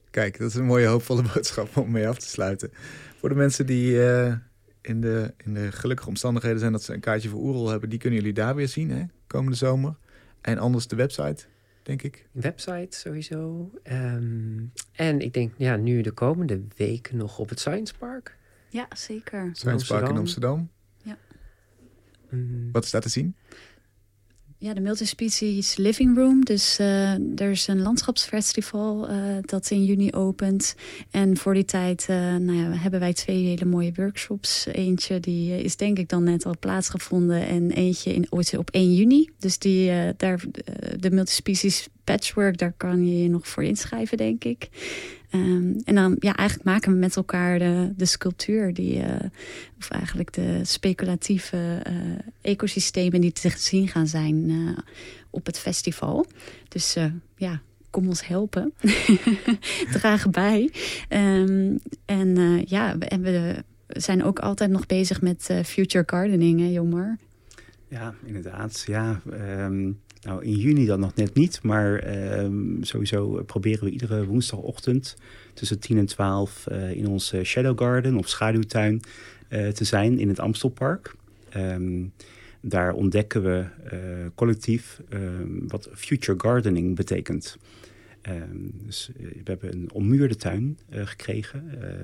Kijk, dat is een mooie hoopvolle boodschap om mee af te sluiten. Voor de mensen die uh, in, de, in de gelukkige omstandigheden zijn dat ze een kaartje voor Oerol hebben, die kunnen jullie daar weer zien, hè? komende zomer. En anders de website, denk ik. Website sowieso. Um, en ik denk ja, nu de komende weken nog op het Science Park. Ja, zeker. Science Park in Amsterdam. Ja. Mm. Wat is daar te zien? Ja, de Multispecies Living Room. Dus uh, er is een landschapsfestival uh, dat in juni opent. En voor die tijd uh, nou ja, hebben wij twee hele mooie workshops. Eentje die is denk ik dan net al plaatsgevonden. En eentje in, op 1 juni. Dus die, daar, de Multispecies Patchwork, daar kan je je nog voor inschrijven, denk ik. Um, en dan ja, eigenlijk maken we met elkaar de, de sculptuur, die, uh, of eigenlijk de speculatieve uh, ecosystemen die te zien gaan zijn uh, op het festival. Dus ja, kom ons helpen. Dragen bij. Um, en ja, we, en we zijn ook altijd nog bezig met future gardening, hè, Jomar? Ja, inderdaad. Ja, um, nou, in juni dan nog net niet, maar um, sowieso proberen we iedere woensdagochtend tussen 10 en 12 uh, eh, in onze Shadow Garden of schaduwtuin uh, te zijn in het Amstelpark. Um, daar ontdekken we uh, collectief um, wat future gardening betekent. dus we hebben een ommuurde tuin gekregen,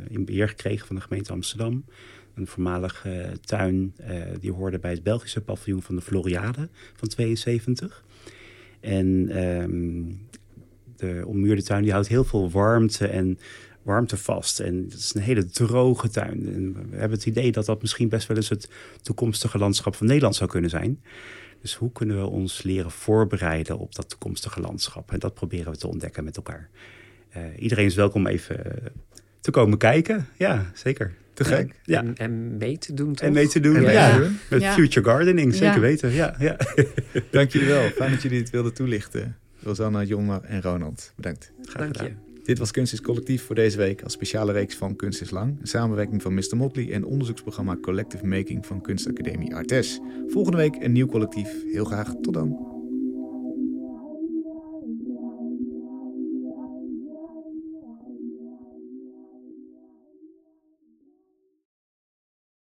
in beheer gekregen van de gemeente Amsterdam. Een voormalige tuin die hoorde bij het Belgische paviljoen van de Floriade van 72. En um, de ommuurde tuin die houdt heel veel warmte en warmtevast. En het is een hele droge tuin. En we hebben het idee dat dat misschien best wel eens het toekomstige landschap van Nederland zou kunnen zijn. Dus hoe kunnen we ons leren voorbereiden op dat toekomstige landschap? En dat proberen we te ontdekken met elkaar. Uh, iedereen is welkom even te komen kijken. Ja, zeker. Te gek. Ja. En, en, mee te doen, toch? En mee te doen, ja. ja. Met Future Gardening, zeker weten. Ja, ja. Dank jullie wel. Fijn dat jullie het wilden toelichten. Rosanna, Jonne en Ronald. Bedankt. Graag Dank gedaan. Je. Dit was Kunst is Collectief voor deze week als speciale reeks van Kunst is Lang. Een samenwerking van Mr. Motley en onderzoeksprogramma Collective Making van Kunstacademie Artes. Volgende week een nieuw collectief. Heel graag tot dan.